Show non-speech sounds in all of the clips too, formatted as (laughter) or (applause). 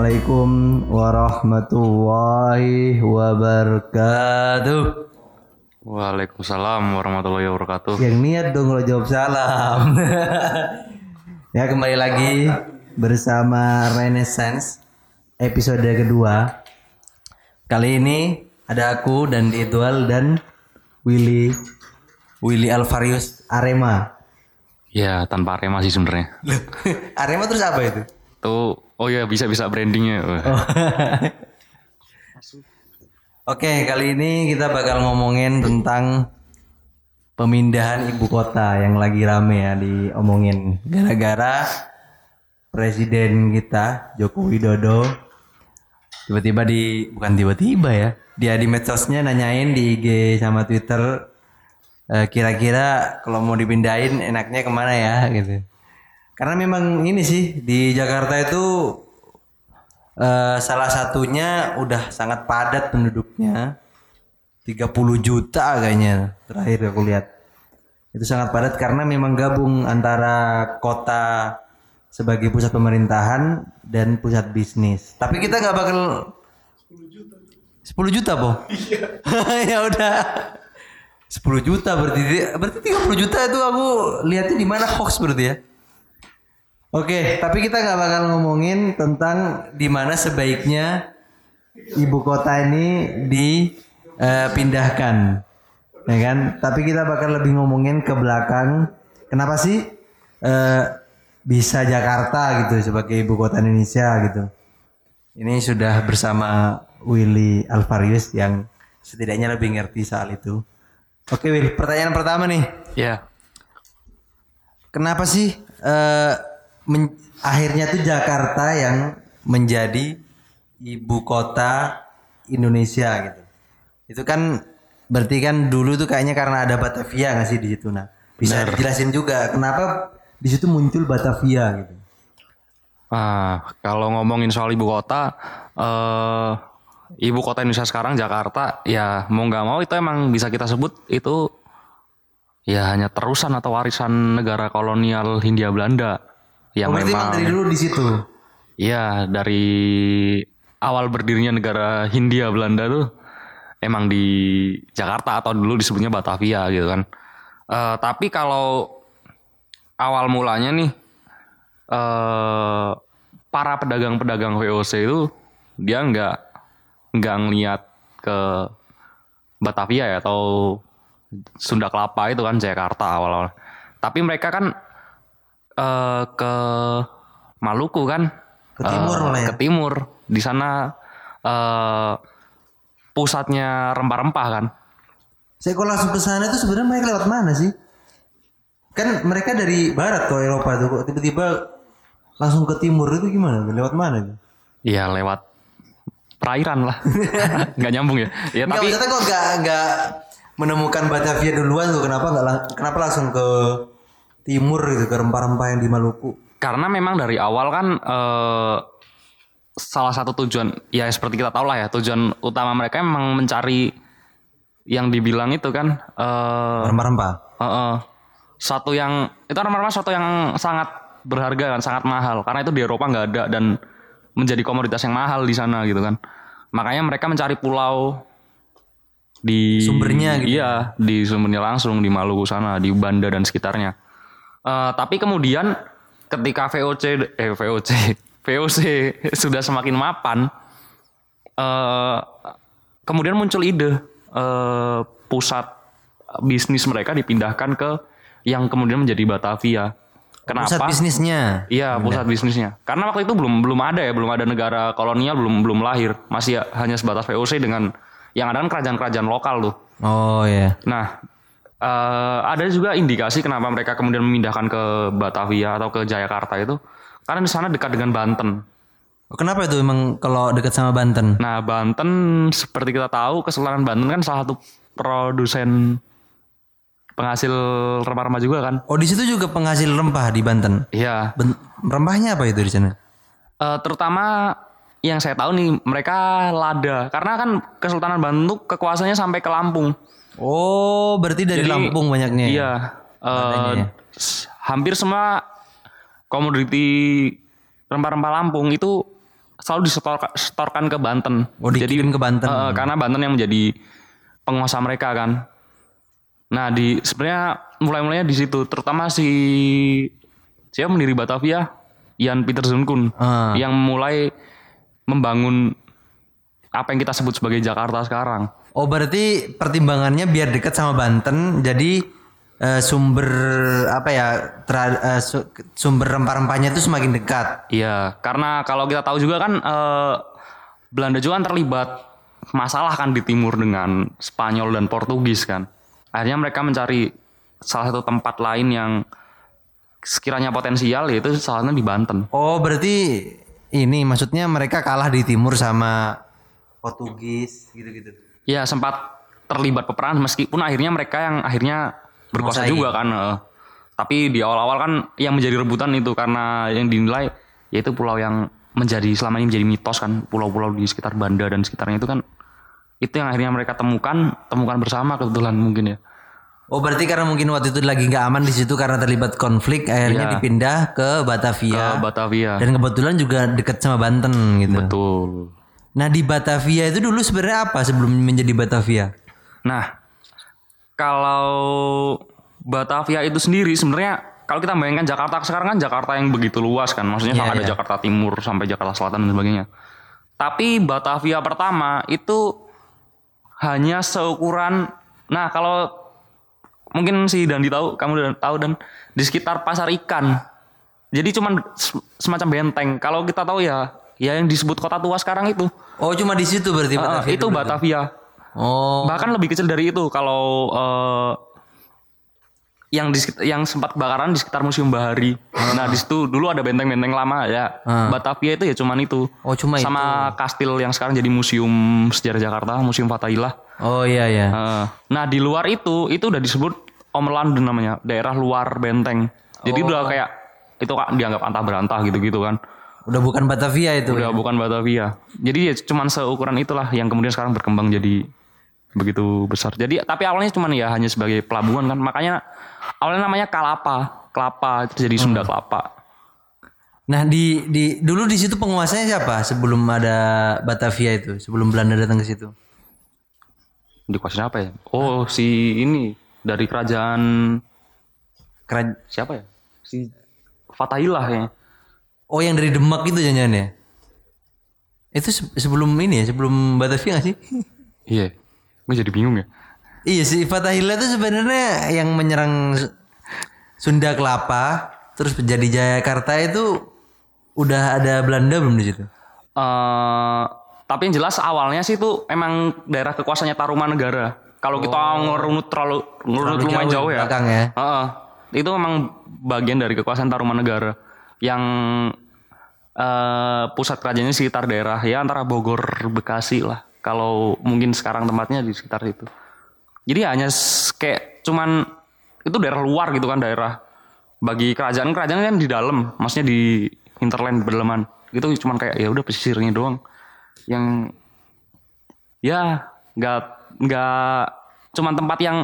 Assalamualaikum warahmatullahi wabarakatuh. Waalaikumsalam warahmatullahi wabarakatuh. Yang niat dong kalau jawab salam. (laughs) ya kembali lagi bersama Renaissance episode kedua. Kali ini ada aku dan Ditual dan Willy Willy Alvarius Arema. Ya tanpa Arema sih sebenarnya. (laughs) Arema terus apa itu? Tuh, oh ya bisa bisa brandingnya. Wah. (laughs) Oke, kali ini kita bakal ngomongin tentang pemindahan ibu kota yang lagi rame ya diomongin gara-gara presiden kita Joko Widodo tiba-tiba di bukan tiba-tiba ya dia di medsosnya nanyain di IG sama Twitter eh, kira-kira kalau mau dipindahin enaknya ke mana ya gitu karena memang ini sih di Jakarta itu eh, salah satunya udah sangat padat penduduknya. 30 juta kayaknya terakhir aku lihat. Itu sangat padat karena memang gabung antara kota sebagai pusat pemerintahan dan pusat bisnis. Tapi kita nggak bakal 10 juta po (laughs) ya udah. 10 juta berarti berarti 30 juta itu aku lihatnya di mana hoax berarti ya Oke, tapi kita nggak bakal ngomongin tentang di mana sebaiknya ibu kota ini dipindahkan, ya kan? Tapi kita bakal lebih ngomongin ke belakang. Kenapa sih eh, bisa Jakarta gitu sebagai ibu kota Indonesia gitu? Ini sudah bersama Willy Alvarius yang setidaknya lebih ngerti soal itu. Oke, Will. Pertanyaan pertama nih. Ya, Kenapa sih eh, men- akhirnya tuh Jakarta yang menjadi ibu kota Indonesia gitu? Itu kan berarti kan dulu tuh kayaknya karena ada Batavia nggak sih di situ nah. Bisa dijelasin juga kenapa di situ muncul Batavia gitu. ah, kalau ngomongin soal ibu kota, eh, ibu kota Indonesia sekarang Jakarta, ya mau nggak mau itu emang bisa kita sebut itu ya hanya terusan atau warisan negara kolonial Hindia Belanda yang Oh, memang dari dulu di situ. Iya, dari awal berdirinya negara Hindia Belanda tuh emang di Jakarta atau dulu disebutnya Batavia gitu kan. Eh, tapi kalau awal mulanya nih eh para pedagang-pedagang VOC itu dia nggak nggak ngeliat ke Batavia ya atau Sunda Kelapa itu kan Jakarta awal-awal. Tapi mereka kan eh ke Maluku kan Ke timur malah ya? ke timur di sana eh pusatnya rempah-rempah kan Saya kalau langsung ke sana itu sebenarnya mereka lewat mana sih? Kan mereka dari barat ke Eropa tuh kok tiba-tiba langsung ke timur itu gimana? Lewat mana tuh? Iya lewat perairan lah (laughs) nggak nyambung ya ya tapi kok nggak nggak menemukan Batavia duluan tuh kenapa nggak lang- kenapa langsung ke timur gitu ke rempah-rempah yang di Maluku? karena memang dari awal kan eh, salah satu tujuan ya seperti kita tahu lah ya tujuan utama mereka memang mencari yang dibilang itu kan eh Rempah-rempah. eh, eh, satu yang itu rempah-rempah satu yang sangat berharga kan sangat mahal karena itu di Eropa nggak ada dan menjadi komoditas yang mahal di sana gitu kan makanya mereka mencari pulau di Sumbernya gitu iya di sumbernya langsung di Maluku sana di Banda dan sekitarnya Eh, tapi kemudian ketika VOC eh VOC (laughs) VOC sudah semakin mapan eh kemudian muncul ide eh pusat bisnis mereka dipindahkan ke yang kemudian menjadi Batavia. Kenapa? Pusat bisnisnya. Iya, pusat bisnisnya. Karena waktu itu belum belum ada ya, belum ada negara kolonial, belum belum lahir. Masih ya, hanya sebatas VOC dengan yang ada kan kerajaan-kerajaan lokal tuh. Oh ya. Nah, eh, ada juga indikasi kenapa mereka kemudian memindahkan ke Batavia atau ke Jayakarta itu karena di sana dekat dengan Banten. Kenapa itu emang kalau dekat sama Banten? Nah, Banten seperti kita tahu Kesultanan Banten kan salah satu produsen penghasil rempah-rempah juga kan. Oh di situ juga penghasil rempah di Banten. Iya. Ben- rempahnya apa itu di sana? Eh, terutama yang saya tahu nih mereka lada karena kan Kesultanan Banten tuh kekuasaannya sampai ke Lampung. Oh berarti dari Jadi, Lampung banyaknya. ya? Iya. s- hampir semua komoditi rempah-rempah Lampung itu selalu disetorkan ke Banten. Oh, dikirim ke Banten. Eh, karena Banten yang menjadi penguasa mereka kan. Nah di sebenarnya mulai-mulainya di situ, terutama si siapa pendiri Batavia, Jan Peter Zunkun, Ah. yang mulai membangun apa yang kita sebut sebagai Jakarta sekarang. Oh berarti pertimbangannya biar dekat sama Banten, jadi eh, sumber apa ya tra- eh, su- sumber rempah-rempahnya itu semakin dekat. Iya, karena kalau kita tahu juga kan eh, Belanda juga kan terlibat masalah kan di timur dengan Spanyol dan Portugis kan. Akhirnya mereka mencari salah satu tempat lain yang sekiranya potensial yaitu salah satunya di Banten. Oh berarti ini maksudnya mereka kalah di timur sama Portugis gitu-gitu. Iya, sempat terlibat peperangan meskipun akhirnya mereka yang akhirnya berkuasa Menguasai. juga kan. eh. Tapi di awal-awal kan yang menjadi rebutan itu karena yang dinilai yaitu pulau yang menjadi selama ini menjadi mitos kan pulau-pulau di sekitar Banda dan sekitarnya itu kan itu yang akhirnya mereka temukan temukan bersama kebetulan mungkin ya. Oh berarti karena mungkin waktu itu lagi nggak aman di situ karena terlibat konflik, akhirnya Iya. dipindah ke Batavia. Ke Batavia. Dan kebetulan juga dekat sama Banten gitu. Betul. Nah di Batavia itu dulu sebenarnya apa sebelum menjadi Batavia? Nah, kalau Batavia itu sendiri sebenarnya kalau kita bayangkan Jakarta sekarang kan Jakarta yang begitu luas kan, maksudnya Iya, ada iya. Jakarta Timur sampai Jakarta Selatan dan sebagainya. Tapi Batavia pertama itu hanya seukuran, nah kalau mungkin si Dandi tahu, kamu udah tahu dan di sekitar pasar ikan. Jadi cuman se- semacam benteng. Kalau kita tahu ya, ya yang disebut kota tua sekarang itu, Oh cuma di situ berarti Batavia itu dulu. Batavia. Oh Bahkan lebih kecil dari itu kalau eh, yang di yang sempat kebakaran di sekitar Museum Bahari. Nah, di situ dulu ada benteng-benteng lama ya. Batavia itu ya cuman itu. oh cuma itu. Sama kastil yang sekarang jadi Museum Sejarah Jakarta, Museum Fatahillah. Oh iya ya. Eh, nah, di luar itu itu udah disebut Om London namanya, daerah luar benteng. Jadi udah kayak itu kan dianggap antah berantah gitu-gitu kan. Udah bukan Batavia itu. Udah bukan Batavia. Jadi ya cuman seukuran itulah yang kemudian sekarang berkembang jadi begitu besar. Jadi tapi awalnya cuman ya hanya sebagai pelabuhan kan. Makanya awalnya namanya Kalapa, Kelapa jadi Sunda Kelapa. Nah di di dulu di situ penguasanya siapa sebelum ada Batavia itu sebelum Belanda datang ke situ? Dikuasain apa ya? Oh, si ini dari kerajaan Kera- siapa ya? Si Fatahillah ya. Oh yang dari Demak itu jangan ya? Itu se- sebelum ini ya sebelum Batavia gak sih? (laughs) Iya. Gue jadi bingung ya. iya si Fatahillah itu sebenarnya yang menyerang Su- Sunda Kelapa terus menjadi Jayakarta itu udah ada Belanda belum di situ? eh tapi yang jelas awalnya sih itu emang daerah kekuasaannya Tarumanegara. Kalau kita ngerunut terlalu ngerunut Terlalu lumayan jauh jauh, di ya. belakang ya. Heeh. itu memang bagian dari kekuasaan Tarumanegara yang eh pusat kerajaannya sekitar daerah ya antara Bogor Bekasi lah. Kalau mungkin sekarang tempatnya di sekitar itu. Jadi hanya kayak cuman itu daerah luar gitu kan daerah bagi kerajaan kerajaan kan di dalam, maksudnya di hinterland pedalaman. Itu cuman kayak ya udah pesisirnya doang yang ya nggak nggak cuman tempat yang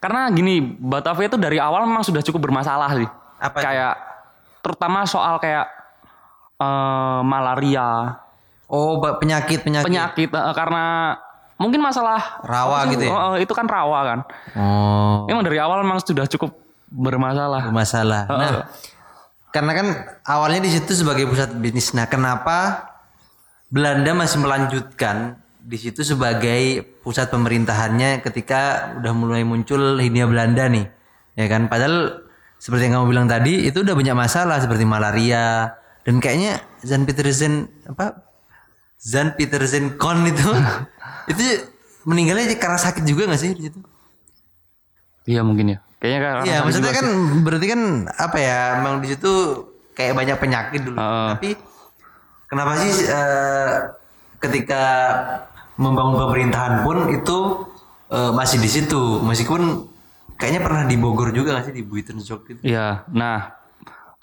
karena gini Batavia itu dari awal memang sudah cukup bermasalah sih Apa itu? Terutama soal kayak eh, malaria Oh penyakit penyakit. penyakit eh, karena mungkin masalah Rawa sih? gitu ya? Oh, itu kan rawa kan Oh memang dari awal memang sudah cukup bermasalah masalah. Nah karena kan awalnya di situ sebagai pusat bisnis. Nah kenapa Belanda masih melanjutkan di situ sebagai pusat pemerintahannya ketika udah mulai muncul Hindia Belanda nih, ya kan? Padahal seperti yang kamu bilang tadi itu udah banyak masalah seperti malaria dan kayaknya Jan Pietersen apa Jan Pietersen Kon itu (laughs) itu meninggalnya karena sakit juga nggak sih di situ? iya mungkin ya kayaknya karena Iya, maksudnya kan sih. berarti kan apa ya? Memang di situ kayak banyak penyakit dulu. Heeh. Tapi kenapa sih eh, ketika membangun pemerintahan pun itu eh, masih di situ, meskipun kayaknya pernah di Bogor juga nggak sih di Buitenzorg gitu. Iya, nah,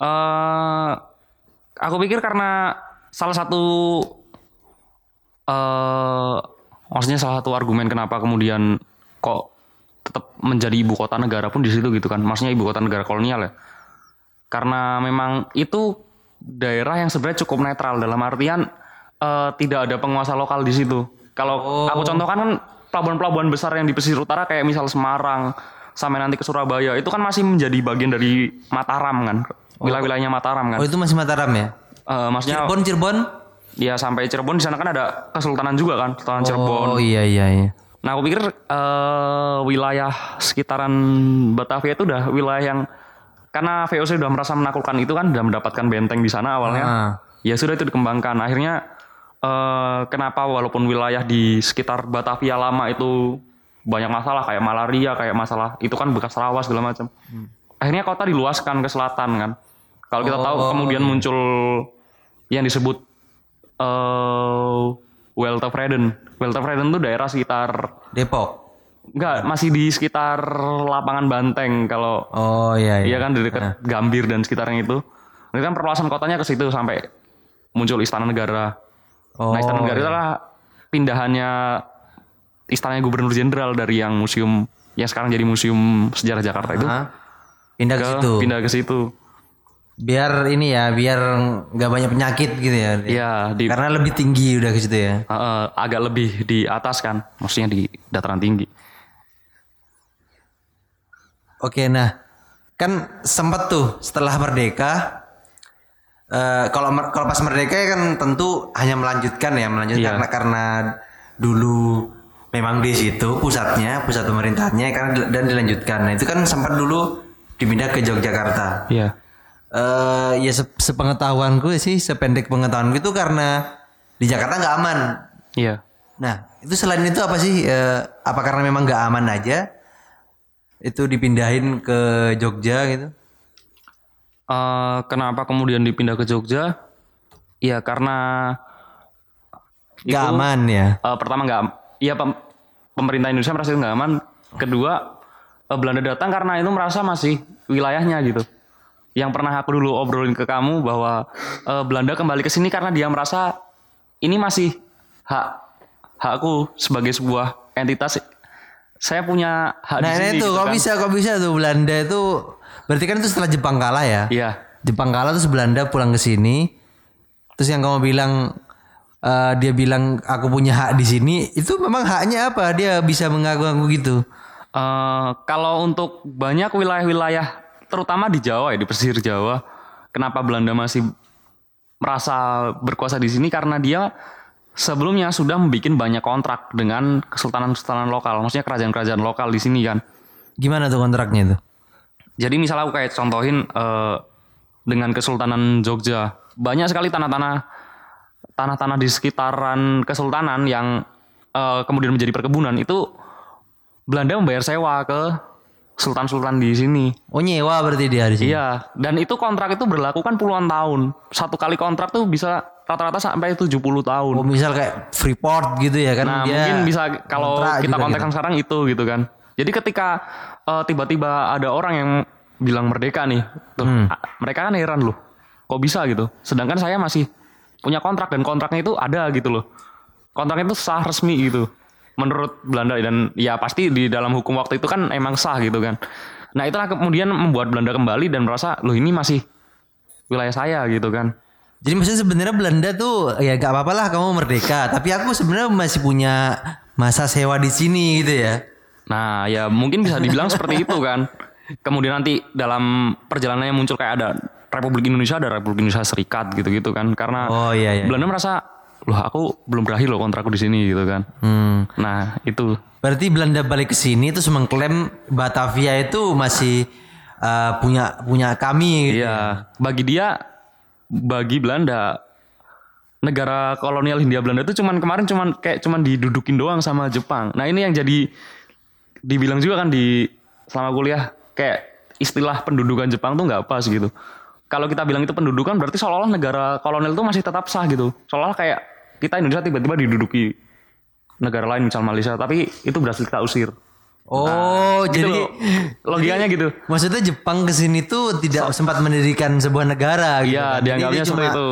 eh aku pikir karena salah satu, eh maksudnya salah satu argumen kenapa kemudian kok tetap menjadi ibu kota negara pun di situ gitu kan, maksudnya ibu kota negara kolonial ya, karena memang itu daerah yang sebenarnya cukup netral dalam artian eh, tidak ada penguasa lokal di situ. Kalau aku contohkan kan pelabuhan-pelabuhan besar yang di pesisir utara kayak misal Semarang sampai nanti ke Surabaya itu kan masih menjadi bagian dari Mataram kan, wilayah-wilayahnya Mataram kan. Oh itu masih Mataram ya? Eh, maksudnya Cirebon, Cirebon? ya sampai Cirebon di sana kan ada Kesultanan juga kan, Kesultanan Cirebon. Oh iya iya iya. Nah aku pikir eh, wilayah sekitaran Batavia itu udah wilayah yang karena VOC udah merasa menaklukkan itu kan, udah mendapatkan benteng di sana awalnya. Ah. Ya sudah itu dikembangkan. Akhirnya eh, kenapa walaupun wilayah di sekitar Batavia lama itu banyak masalah kayak malaria, kayak masalah itu kan bekas rawa segala macam. Akhirnya kota diluaskan ke selatan kan. Kalau kita tahu kemudian muncul yang disebut eh Weltevreden. Weltevreden itu daerah sekitar Depok. enggak masih di sekitar lapangan Banteng kalau Oh iya Iya iya. kan di dekat Gambir dan sekitarnya itu. Ini kan perluasan kotanya ke situ sampai muncul Istana Negara. Oh, nah Istana Negara itu adalah pindahannya Istana Gubernur Jenderal dari yang museum yang sekarang jadi Museum Sejarah Jakarta itu? Pindah ke ke situ. pindah ke situ. Biar ini ya, biar nggak banyak penyakit gitu ya. Iya di Karena lebih tinggi udah ke situ ya. eh, eh, agak lebih di atas kan, maksudnya di dataran tinggi. Oke, nah kan sempat tuh setelah merdeka. eh kalau kalau pas merdeka ya kan tentu hanya melanjutkan ya melanjutkan Iya. karena karena dulu memang di situ pusatnya pusat pemerintahannya karena dan dilanjutkan. Nah itu kan sempat dulu dipindah ke Yogyakarta. Iya. eh ya se- sepengetahuanku sih sependek pengetahuanku itu karena di Jakarta nggak aman. Iya. Nah itu selain itu apa sih? eh, apa karena memang nggak aman aja? Itu dipindahin ke Jogja gitu? Eh, kenapa kemudian dipindah ke Jogja? Ya karena Nggak aman ya? Eh, pertama nggak, iya pem- pemerintah Indonesia merasa itu nggak aman. Kedua, eh, Belanda datang karena itu merasa masih wilayahnya gitu. Yang pernah aku dulu obrolin ke kamu bahwa eh, Belanda kembali ke sini karena dia merasa ini masih hak hakku sebagai sebuah entitas. Saya punya hak Nah di sini. ini tuh gitu kok kan. bisa kok bisa tuh Belanda itu berarti kan itu setelah Jepang kalah ya? Iya, Jepang kalah terus Belanda pulang ke sini. Terus yang kamu bilang eh, dia bilang aku punya hak di sini itu memang haknya apa? Dia bisa mengaku-ngaku gitu. Eh, kalau untuk banyak wilayah-wilayah, terutama di Jawa ya di pesisir Jawa, kenapa Belanda masih merasa berkuasa di sini karena dia sebelumnya sudah membuat banyak kontrak dengan kesultanan-kesultanan lokal, maksudnya kerajaan-kerajaan lokal di sini kan. Gimana tuh kontraknya itu? Jadi misalnya aku kayak contohin eh, dengan Kesultanan Jogja, banyak sekali tanah-tanah tanah-tanah di sekitaran kesultanan yang eh, kemudian menjadi perkebunan itu Belanda membayar sewa ke sultan-sultan di sini. Oh nyewa berarti dia di sini. Iya, dan itu kontrak itu berlaku kan puluhan tahun. Satu kali kontrak tuh bisa rata-rata sampai 70 tahun. Oh misal kayak Freeport gitu ya kan? Nah, dia mungkin bisa kalau kita juga kontekskan sekarang itu gitu kan. Jadi ketika eh, tiba-tiba ada orang yang bilang merdeka nih, tuh, Hmm. mereka kan heran loh. Kok bisa gitu? Sedangkan saya masih punya kontrak dan kontraknya itu ada gitu loh. Kontraknya itu sah resmi gitu. Menurut Belanda dan ya pasti di dalam hukum waktu itu kan emang sah gitu kan. Nah, itulah kemudian membuat Belanda kembali dan merasa, "Loh, ini masih wilayah saya." gitu kan. Jadi maksudnya sebenarnya Belanda tuh ya gak apa-apa lah kamu merdeka, tapi aku sebenarnya masih punya masa sewa di sini gitu ya. Nah, ya mungkin bisa dibilang (laughs) seperti itu kan. Kemudian nanti dalam perjalanannya muncul kayak ada Republik Indonesia, ada Republik Indonesia Serikat gitu-gitu kan. Karena Oh iya iya. Belanda merasa, loh aku belum berakhir loh kontrakku di sini gitu kan. Hmm. Nah, itu. Berarti Belanda balik ke sini terus mengklaim Batavia itu masih uh, punya punya kami. gitu. Iya, bagi dia, bagi Belanda, negara kolonial Hindia Belanda itu cuman kemarin cuman kayak cuman didudukin doang sama Jepang. Nah ini yang jadi dibilang juga kan di selama kuliah kayak istilah pendudukan Jepang tuh nggak pas gitu. Kalau kita bilang itu pendudukan berarti seolah-olah negara kolonial itu masih tetap sah gitu. Seolah kayak kita Indonesia tiba-tiba diduduki negara lain misal Malaysia, tapi itu berhasil kita usir. Oh, Gitu jadi loh. logikanya gitu. maksudnya Jepang ke sini tuh tidak sempat mendirikan sebuah negara gitu. Iya, kan. Dianggapnya dia seperti itu.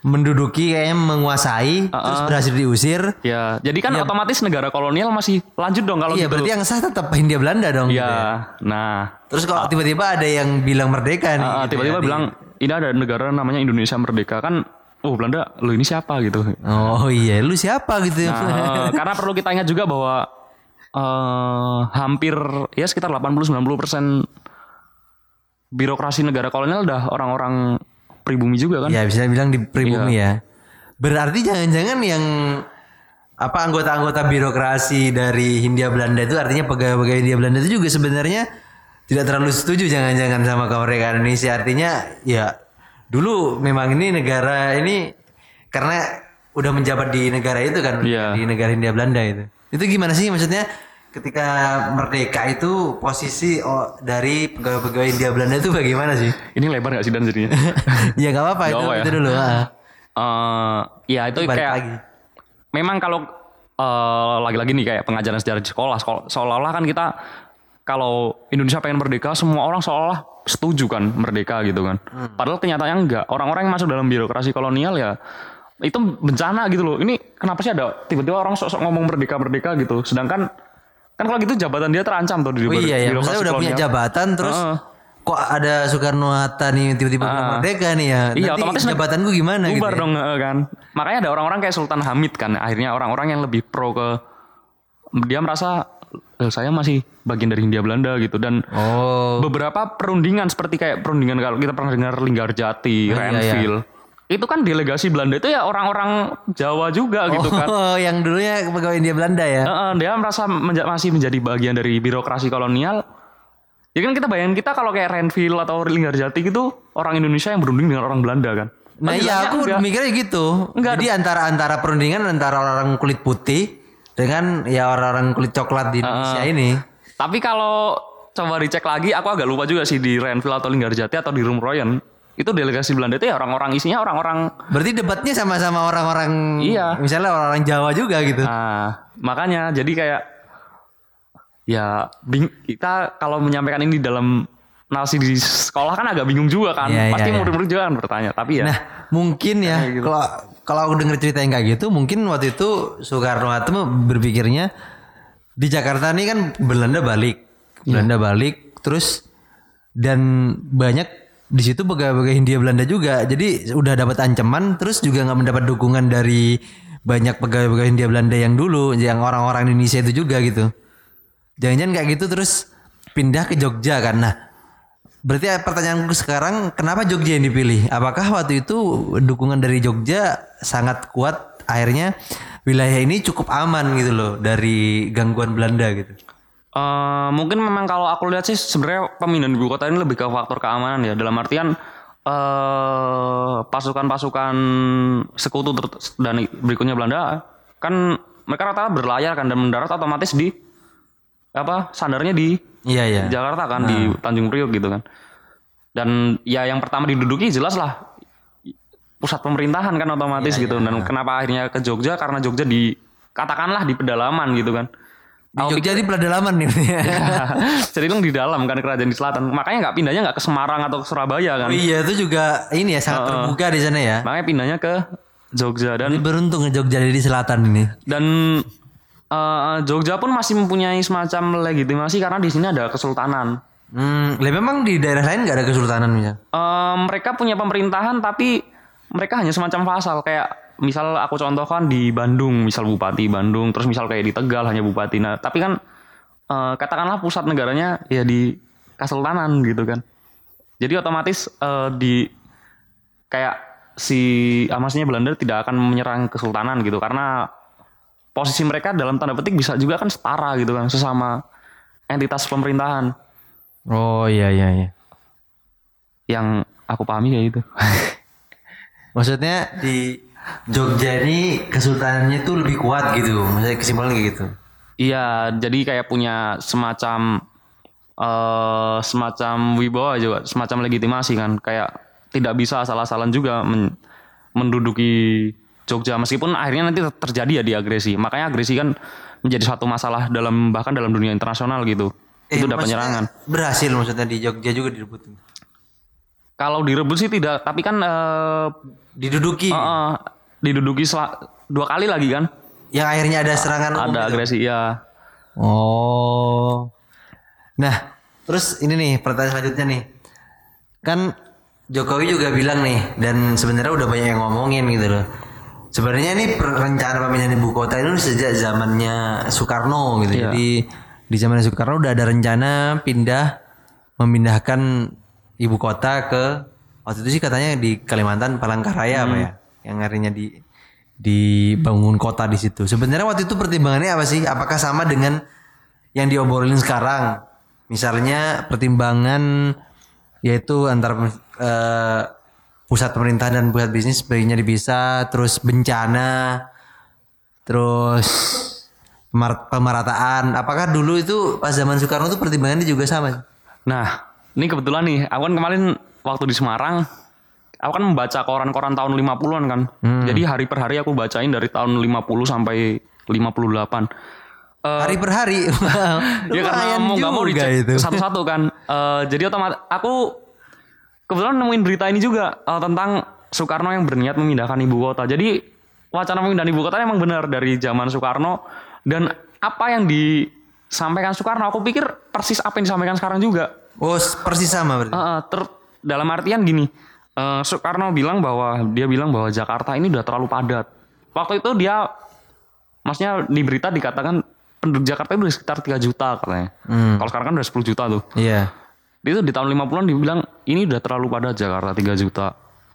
Menduduki kayaknya menguasai terus berhasil diusir. Ya, jadi kan otomatis negara kolonial masih lanjut dong kalau Iya, gitu. berarti yang sah tetap Hindia Belanda dong. gitu ya. Iya, nah, Terus kalau tiba-tiba ada yang bilang merdeka nih. ah, gitu tiba-tiba ya, bilang ini ada negara namanya Indonesia merdeka kan oh Belanda lu ini siapa gitu Oh iya, lu siapa gitu? Nah, (laughs) karena perlu kita ingat juga bahwa eh hampir ya sekitar 80-90 persen birokrasi negara kolonial udah orang-orang pribumi juga kan? ya bisa bilang di pribumi ya. Berarti jangan-jangan yang apa anggota-anggota birokrasi dari Hindia Belanda itu artinya pegawai-pegawai Hindia Belanda itu juga sebenarnya tidak terlalu setuju jangan-jangan sama kemerdekaan Indonesia. Artinya ya dulu memang ini negara ini karena udah menjabat di negara itu kan Iya. di negara Hindia Belanda itu. Itu gimana sih maksudnya ketika merdeka itu posisi oh, dari pegawai-pegawai Hindia Belanda itu bagaimana sih? Ini lebar gak sih dan jadinya? (laughs) ya nggak apa-apa itu, apa ya? itu dulu. Eh, ya itu Balik kayak lagi. memang kalau eh, lagi-lagi nih kayak pengajaran sejarah di sekolah, sekolah seolah-olah kan kita kalau Indonesia pengen merdeka semua orang seolah setuju kan merdeka gitu kan. Hmm. Padahal kenyataannya enggak. Orang-orang yang masuk dalam birokrasi kolonial ya itu bencana gitu loh. Ini kenapa sih ada tiba-tiba orang sok-sok ngomong merdeka-merdeka gitu. Sedangkan kan kalau gitu jabatan dia terancam tuh di Oh iya ya, birokrasi maksudnya udah punya jabatan terus Heeh. kok ada Soekarno Hatta nih tiba-tiba bilang merdeka nih ya. Iya, Nanti otomatis jabatan gue gimana gitu. bubar ya? dong kan. Makanya ada orang-orang kayak Sultan Hamid kan. Akhirnya orang-orang yang lebih pro ke dia merasa "Eh, saya masih bagian dari Hindia Belanda gitu dan Oh. beberapa perundingan seperti kayak perundingan kalau kita pernah dengar Linggarjati, Oh, iya, Renville. Itu kan delegasi Belanda itu ya orang-orang Jawa juga gitu kan. Oh, (laughs) yang dulunya pegawai Hindia Belanda ya. Heeh, dia merasa menja- masih menjadi bagian dari birokrasi kolonial. Ya kan kita bayangin kita kalau kayak Renville atau Linggarjati gitu orang Indonesia yang berunding dengan orang Belanda kan. Nah iya aku enggak. mikirnya gitu. Enggak. Jadi antara antara perundingan antara orang kulit putih dengan ya orang-orang kulit coklat di Indonesia ini. Tapi kalau coba dicek lagi, aku agak lupa juga sih di Renville atau Linggarjati atau di Rumroyen. Itu delegasi Belanda itu ya orang-orang isinya orang-orang. Berarti debatnya sama-sama orang-orang Iya. misalnya orang-orang Jawa juga gitu. Nah, makanya jadi kayak ya bing- kita kalau menyampaikan ini dalam narasi di sekolah kan agak bingung juga kan. Iya, iya, Pasti iya. murid-murid juga kan bertanya. Tapi ya Nah, mungkin ya gitu. kalau kalau aku dengar cerita yang kayak gitu, mungkin waktu itu Soekarno Hatta berpikirnya di Jakarta ini kan Belanda balik, Iya. Belanda balik, terus dan banyak di situ pegawai-pegawai Hindia Belanda juga, jadi udah dapat ancaman, terus juga nggak mendapat dukungan dari banyak pegawai-pegawai Hindia Belanda yang dulu, yang orang-orang Indonesia itu juga gitu. Jangan-jangan kayak gitu terus pindah ke Jogja kan? Nah, Berarti pertanyaanku sekarang kenapa Jogja yang dipilih? Apakah waktu itu dukungan dari Jogja sangat kuat akhirnya wilayah ini cukup aman gitu loh dari gangguan Belanda gitu. Eh, mungkin memang kalau aku lihat sih sebenarnya pemindahan ibu kota ini lebih ke faktor keamanan ya. Dalam artian eh pasukan-pasukan sekutu dan berikutnya Belanda kan mereka rata-rata berlayar kan dan mendarat otomatis di apa sandarnya di Iya iya. Jakarta kan di Tanjung Priok gitu kan. Dan ya yang pertama diduduki jelas lah pusat pemerintahan kan otomatis gitu. dan kenapa akhirnya ke Jogja? Karena Jogja di katakanlah di pedalaman gitu kan Di Jogja di pedalaman nih. (laughs) Jadi itu di dalam kan kerajaan di selatan. Makanya nggak pindahnya nggak ke Semarang atau ke Surabaya kan. oh iya itu juga ini ya sangat terbuka di sana ya. Makanya pindahnya ke Jogja dan Ini beruntung ya Jogja di selatan ini. dan eh, Jogja pun masih mempunyai semacam legitimasi karena di sini ada kesultanan. Hmm, lah memang di daerah lain nggak ada kesultanan misalnya. Eh, mereka punya pemerintahan tapi mereka hanya semacam fasal kayak misal aku contohkan di Bandung misal bupati Bandung terus misal kayak di Tegal hanya bupati. Nah tapi kan eh, katakanlah pusat negaranya ya di kesultanan gitu kan. Jadi otomatis eh, di kayak si maksudnya Belanda tidak akan menyerang kesultanan gitu. Karena posisi mereka dalam tanda petik bisa juga kan setara gitu kan sesama entitas pemerintahan. Oh iya iya iya. yang aku pahami kayak gitu. (laughs) Maksudnya di Jogja ini kesultanannya tuh lebih kuat gitu. Maksudnya kesimpulan kayak gitu. Iya, jadi kayak punya semacam eh semacam wibawa juga, semacam legitimasi kan. Kayak tidak bisa asal-asalan juga men- menduduki Jogja meskipun akhirnya nanti ter- terjadi ya di agresi. Makanya agresi kan menjadi suatu masalah dalam bahkan dalam dunia internasional gitu. itu maksudnya udah penyerangan. Berhasil maksudnya di Jogja juga direbut. Kalau direbut sih tidak, tapi kan eh Diduduki. eh, eh, diduduki dua kali lagi kan. Yang akhirnya ada serangan umum Ada agresi ya. Oh. Nah, terus ini nih pertanyaan selanjutnya nih. Kan Jokowi juga bilang nih dan sebenarnya udah banyak yang ngomongin gitu loh. Sebenarnya ini rencana pemindahan ibu kota itu sejak zamannya Soekarno gitu. Iya. Jadi di zaman Soekarno udah ada rencana pindah memindahkan ibu kota ke waktu itu sih katanya di Kalimantan Palangkaraya apa ya? Yang artinya di dibangun kota di situ. Sebenarnya waktu itu pertimbangannya apa sih? Apakah sama dengan yang diobrolin sekarang? Misalnya pertimbangan yaitu antara eh, pusat pemerintahan dan pusat bisnis sebaiknya dipisah, terus bencana, terus pemerataan. Apakah dulu itu pas zaman Soekarno itu pertimbangannya juga sama? Nah, ini kebetulan nih, aku kan kemarin waktu di Semarang, aku kan membaca koran-koran tahun 50-an kan. Jadi hari per hari aku bacain dari tahun 50 sampai 58. Eh, Hari per hari. (laughs) ya karena mau nggak mau dicek satu-satu kan. Eh, jadi otomatis aku kebetulan nemuin berita ini juga eh, tentang Soekarno yang berniat memindahkan ibu kota. Jadi wacana pemindahan ibu kota emang benar dari zaman Soekarno dan apa yang disampaikan Soekarno aku pikir persis apa yang disampaikan sekarang juga. Oh, persis sama berarti. Eh, ter- dalam artian gini, eh, Soekarno bilang bahwa dia bilang bahwa Jakarta ini udah terlalu padat. Waktu itu dia, maksudnya di berita dikatakan penduduk Jakarta itu udah sekitar 3 juta katanya. Kalau sekarang kan udah 10 juta tuh. Iya. Itu di tahun 50-an dibilang ini udah terlalu padat Jakarta 3 juta.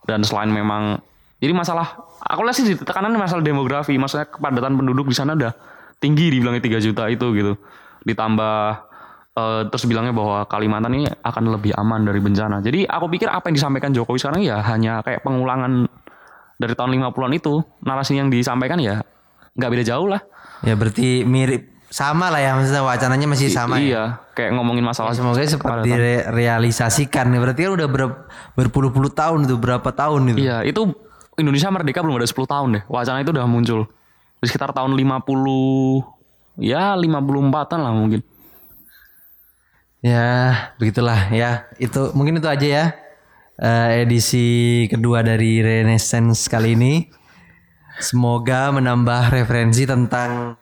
Dan selain memang jadi masalah aku lihat sih di tekanan masalah demografi, maksudnya kepadatan penduduk di sana udah tinggi dibilangnya 3 juta itu gitu. Ditambah eh, terus bilangnya bahwa Kalimantan ini akan lebih aman dari bencana. Jadi aku pikir apa yang disampaikan Jokowi sekarang ya hanya kayak pengulangan dari tahun 50-an itu. Narasi yang disampaikan ya nggak beda jauh lah. Ya berarti mirip sama lah ya maksudnya wacananya masih sama ya. iya, kayak ngomongin masalah Semoga cepat direalisasikan. Berarti kan udah ber- berpuluh-puluh tahun itu berapa tahun itu? Iya, itu Indonesia merdeka belum ada 10 tahun deh. Wacana itu udah muncul. Di sekitar tahun 50 ya 54-an lah mungkin. Ya, begitulah ya. Itu mungkin itu aja ya. eh, edisi kedua dari Renaissance kali ini. Semoga menambah referensi tentang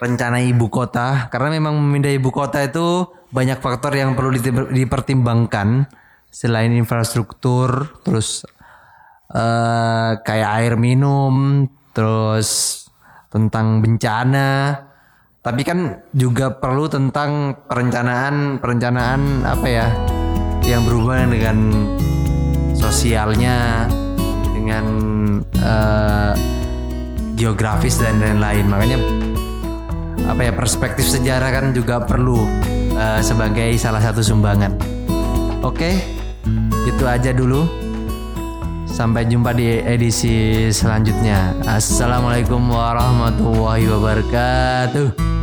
rencana ibu kota karena memang memindah ibu kota itu banyak faktor yang perlu dipertimbangkan selain infrastruktur, terus eh, kayak air minum, terus tentang bencana, tapi kan juga perlu tentang perencanaan perencanaan apa ya yang berhubungan dengan sosialnya dengan eh, geografis dan lain-lain. Makanya apa ya perspektif sejarah kan juga perlu eh, sebagai salah satu sumbangan. Oke itu aja dulu sampai jumpa di edisi selanjutnya. Assalamualaikum warahmatullahi wabarakatuh